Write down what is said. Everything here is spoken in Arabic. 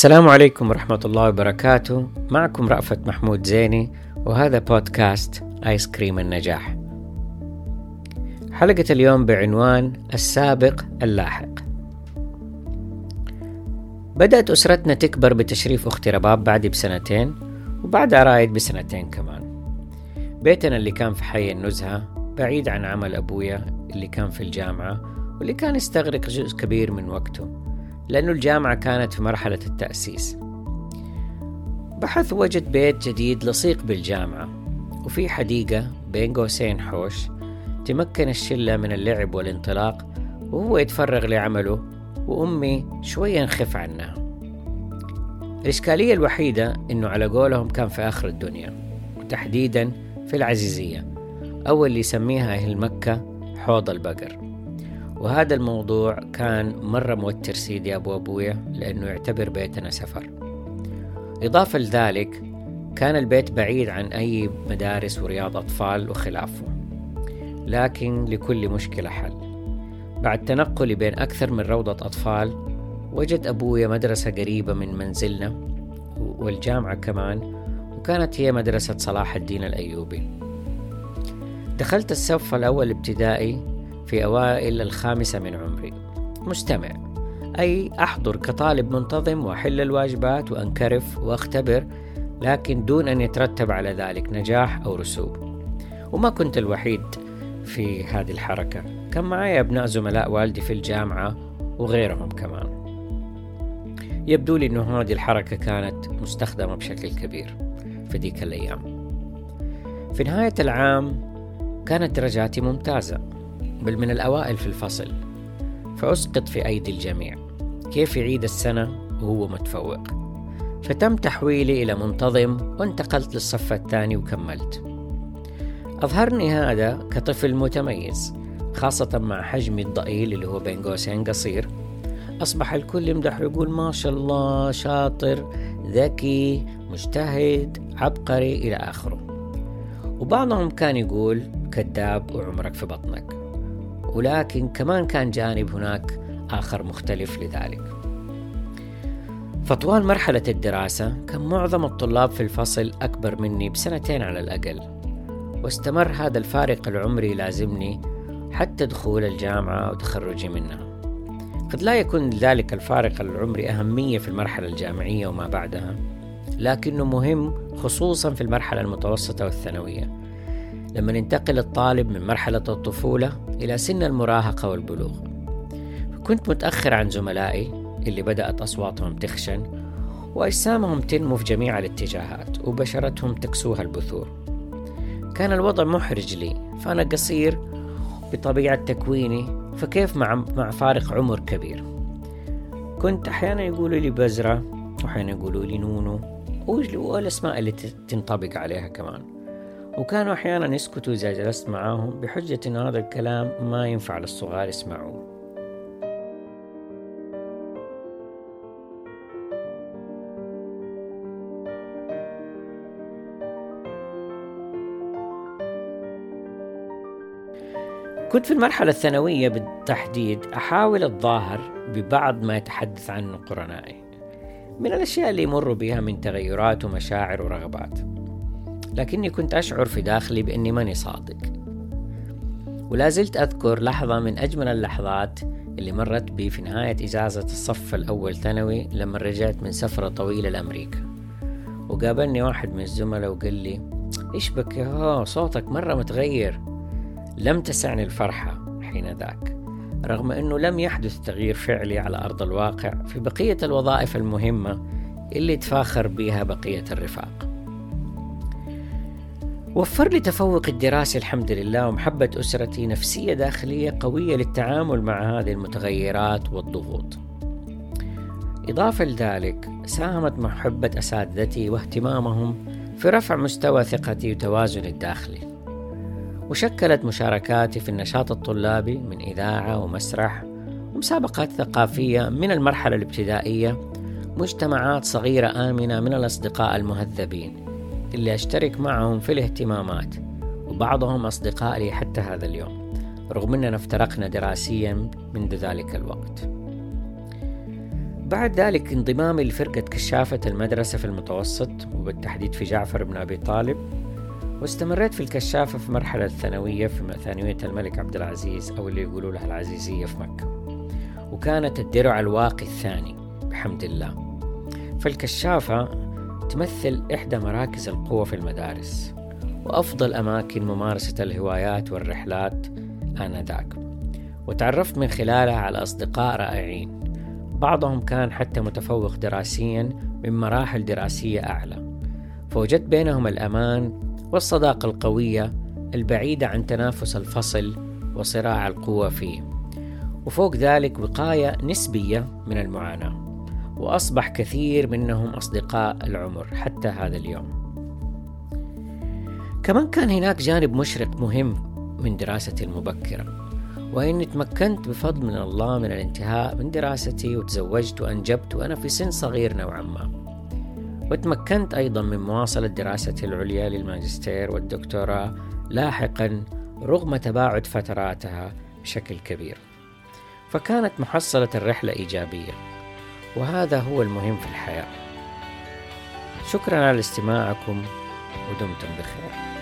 السلام عليكم ورحمة الله وبركاته. معكم رأفت محمود زيني وهذا بودكاست آيس كريم النجاح. حلقة اليوم بعنوان السابق اللاحق. بدأت أسرتنا تكبر بتشريف أختي رباب بعدي بسنتين وبعدها رايد بسنتين كمان. بيتنا اللي كان في حي النزهة بعيد عن عمل أبويا اللي كان في الجامعة واللي كان يستغرق جزء كبير من وقته. لأنه الجامعة كانت في مرحلة التأسيس. بحث وجد بيت جديد لصيق بالجامعة وفي حديقة بين قوسين حوش تمكن الشلة من اللعب والانطلاق وهو يتفرغ لعمله وأمي شوية نخف عنها الإشكالية الوحيدة إنه على قولهم كان في آخر الدنيا وتحديدا في العزيزية أو اللي يسميها أهل مكة حوض البقر. وهذا الموضوع كان مرة موتر سيدي أبو أبويا لأنه يعتبر بيتنا سفر. إضافة لذلك كان البيت بعيد عن أي مدارس ورياض أطفال وخلافه. لكن لكل مشكلة حل. بعد تنقلي بين أكثر من روضة أطفال وجد أبويا مدرسة قريبة من منزلنا والجامعة كمان وكانت هي مدرسة صلاح الدين الأيوبي. دخلت الصف الأول ابتدائي في أوائل الخامسة من عمري. مستمع. أي أحضر كطالب منتظم وأحل الواجبات وأنكرف وأختبر لكن دون أن يترتب على ذلك نجاح أو رسوب. وما كنت الوحيد في هذه الحركة. كان معي أبناء زملاء والدي في الجامعة وغيرهم كمان. يبدو لي أنه هذه الحركة كانت مستخدمة بشكل كبير في ذيك الأيام. في نهاية العام كانت درجاتي ممتازة. بل من الأوائل في الفصل. فأسقط في أيدي الجميع. كيف يعيد السنة؟ وهو متفوق. فتم تحويلي إلى منتظم وانتقلت للصف الثاني وكملت. أظهرني هذا كطفل متميز خاصة مع حجمي الضئيل اللي هو بين قوسين قصير. أصبح الكل يمدح ويقول ما شاء الله شاطر ذكي مجتهد عبقري إلى آخره. وبعضهم كان يقول كذاب وعمرك في بطنك. ولكن كمان كان جانب هناك آخر مختلف لذلك. فطوال مرحلة الدراسة كان معظم الطلاب في الفصل أكبر مني بسنتين على الأقل. واستمر هذا الفارق العمري لازمني حتى دخول الجامعة وتخرجي منها. قد لا يكون ذلك الفارق العمري أهمية في المرحلة الجامعية وما بعدها لكنه مهم خصوصا في المرحلة المتوسطة والثانوية. لما ينتقل الطالب من مرحلة الطفولة إلى سن المراهقة والبلوغ. كنت متأخر عن زملائي اللي بدأت أصواتهم تخشن وأجسامهم تنمو في جميع الاتجاهات وبشرتهم تكسوها البثور. كان الوضع محرج لي فأنا قصير بطبيعة تكويني فكيف مع, مع فارق عمر كبير؟ كنت أحيانا يقولوا لي بزرة وأحيانا يقولوا لي نونو والأسماء اللي تنطبق عليها كمان. وكانوا أحيانا يسكتوا إذا جلست معاهم بحجة أن هذا الكلام ما ينفع للصغار يسمعوه. كنت في المرحلة الثانوية بالتحديد أحاول الظاهر ببعض ما يتحدث عنه قرنائي من الأشياء اللي يمروا بها من تغيرات ومشاعر ورغبات. لكني كنت أشعر في داخلي بأني ماني صادق. ولا زلت أذكر لحظة من أجمل اللحظات اللي مرت بي في نهاية إجازة الصف الأول ثانوي لما رجعت من سفرة طويلة لأمريكا. وقابلني واحد من الزملاء وقال لي إيش بك؟ يا صوتك مرة متغير. لم تسعني الفرحة حين ذاك رغم أنه لم يحدث تغيير فعلي على أرض الواقع في بقية الوظائف المهمة اللي تفاخر بها بقية الرفاق. وفر لي تفوق الدراسي الحمد لله ومحبة أسرتي نفسية داخلية قوية للتعامل مع هذه المتغيرات والضغوط. إضافة لذلك ساهمت محبة أساتذتي واهتمامهم في رفع مستوى ثقتي وتوازني الداخلي. وشكلت مشاركاتي في النشاط الطلابي من إذاعة ومسرح ومسابقات ثقافية من المرحلة الابتدائية مجتمعات صغيرة آمنة من الأصدقاء المهذبين. اللي أشترك معهم في الاهتمامات وبعضهم أصدقاء لي حتى هذا اليوم رغم أننا افترقنا دراسيا منذ ذلك الوقت. بعد ذلك انضمامي لفرقة كشافة المدرسة في المتوسط وبالتحديد في جعفر بن أبي طالب واستمريت في الكشافة في مرحلة الثانوية في ثانوية الملك عبد العزيز أو اللي يقولوا لها العزيزية في مكة. وكانت الدرع الواقي الثاني بحمد الله. فالكشافة تمثل إحدى مراكز القوة في المدارس وأفضل أماكن ممارسة الهوايات والرحلات آنذاك. وتعرفت من خلالها على أصدقاء رائعين بعضهم كان حتى متفوق دراسيا من مراحل دراسية أعلى. فوجدت بينهم الأمان والصداقة القوية البعيدة عن تنافس الفصل وصراع القوة فيه. وفوق ذلك وقاية نسبية من المعاناة. وأصبح كثير منهم أصدقاء العمر حتى هذا اليوم. كمان كان هناك جانب مشرق مهم من دراستي المبكرة وإني تمكنت بفضل من الله من الانتهاء من دراستي وتزوجت وأنجبت وأنا في سن صغير نوعا ما. وتمكنت أيضا من مواصلة دراستي العليا للماجستير والدكتوراه لاحقا رغم تباعد فتراتها بشكل كبير. فكانت محصلة الرحلة إيجابية. وهذا هو المهم في الحياة. شكرا على استماعكم ودمتم بخير.